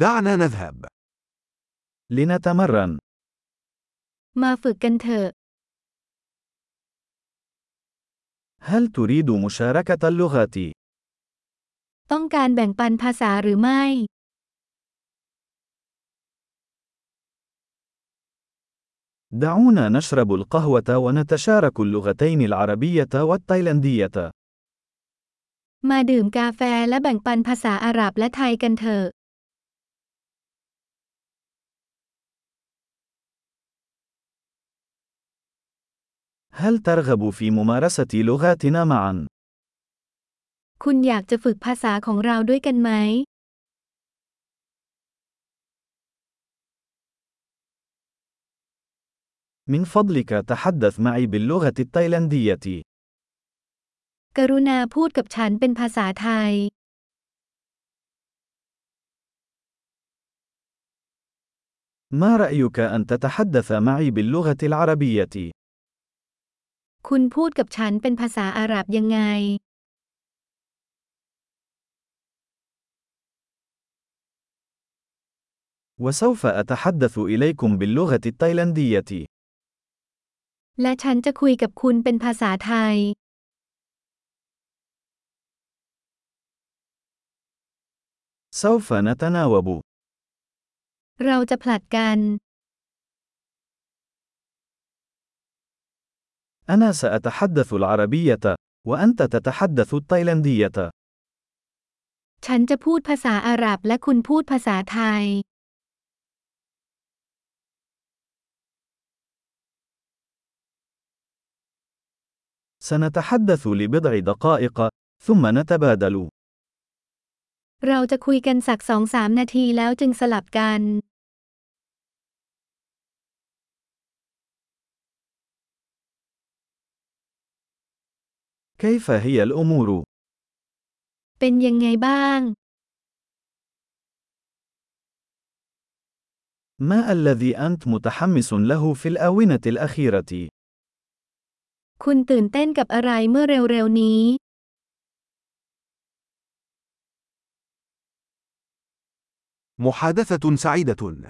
دعنا نذهب. لنتمرن. มาฝึกกันเถอะ هل تريد مشاركة اللغات؟ ต้องการแบ่งปันภาษาหรือไม่ دعونا نشرب القهوة ونتشارك اللغتين العربية والتايلاندية. มาดื่มกาแฟและแบ่งปันภาษาอาหรับและไทยกันเถอะ هل ترغب في ممارسة لغاتنا معا؟ คุณอยากจะฝึกภาษาของเราด้วยกันไหม من فضلك تحدث معي باللغة التايلاندية. กรุณาพูดกับฉันเป็นภาษาไทย ما رأيك أن تتحدث معي باللغة العربية؟ คุณพูดกับฉันเป็นภาษาอาหรับยังไง وسوف أتحدث إليكم باللغة التايلاندية. และฉันจะคุยกับคุณเป็นภาษาไทย سوف نتناوب. เราจะผลัดกัน أنا سأتحدث العربية، وأنت تتحدث التايلاندية. ฉันจะพูดภาษาอาหรับและคุณพูดภาษาไทย سنتحدث لبضع دقائق، ثم نتبادل. เราจะคุยกันสักสองสามนาทีแล้วจึงสลับกัน كيف هي الأمور؟ เป็นยังไงบ้าง ما الذي أنت متحمس له في الآونة الأخيرة؟ คุณตื่นเต้นกับอะไรเมื่อเร็วๆนี้ محادثة سعيدة.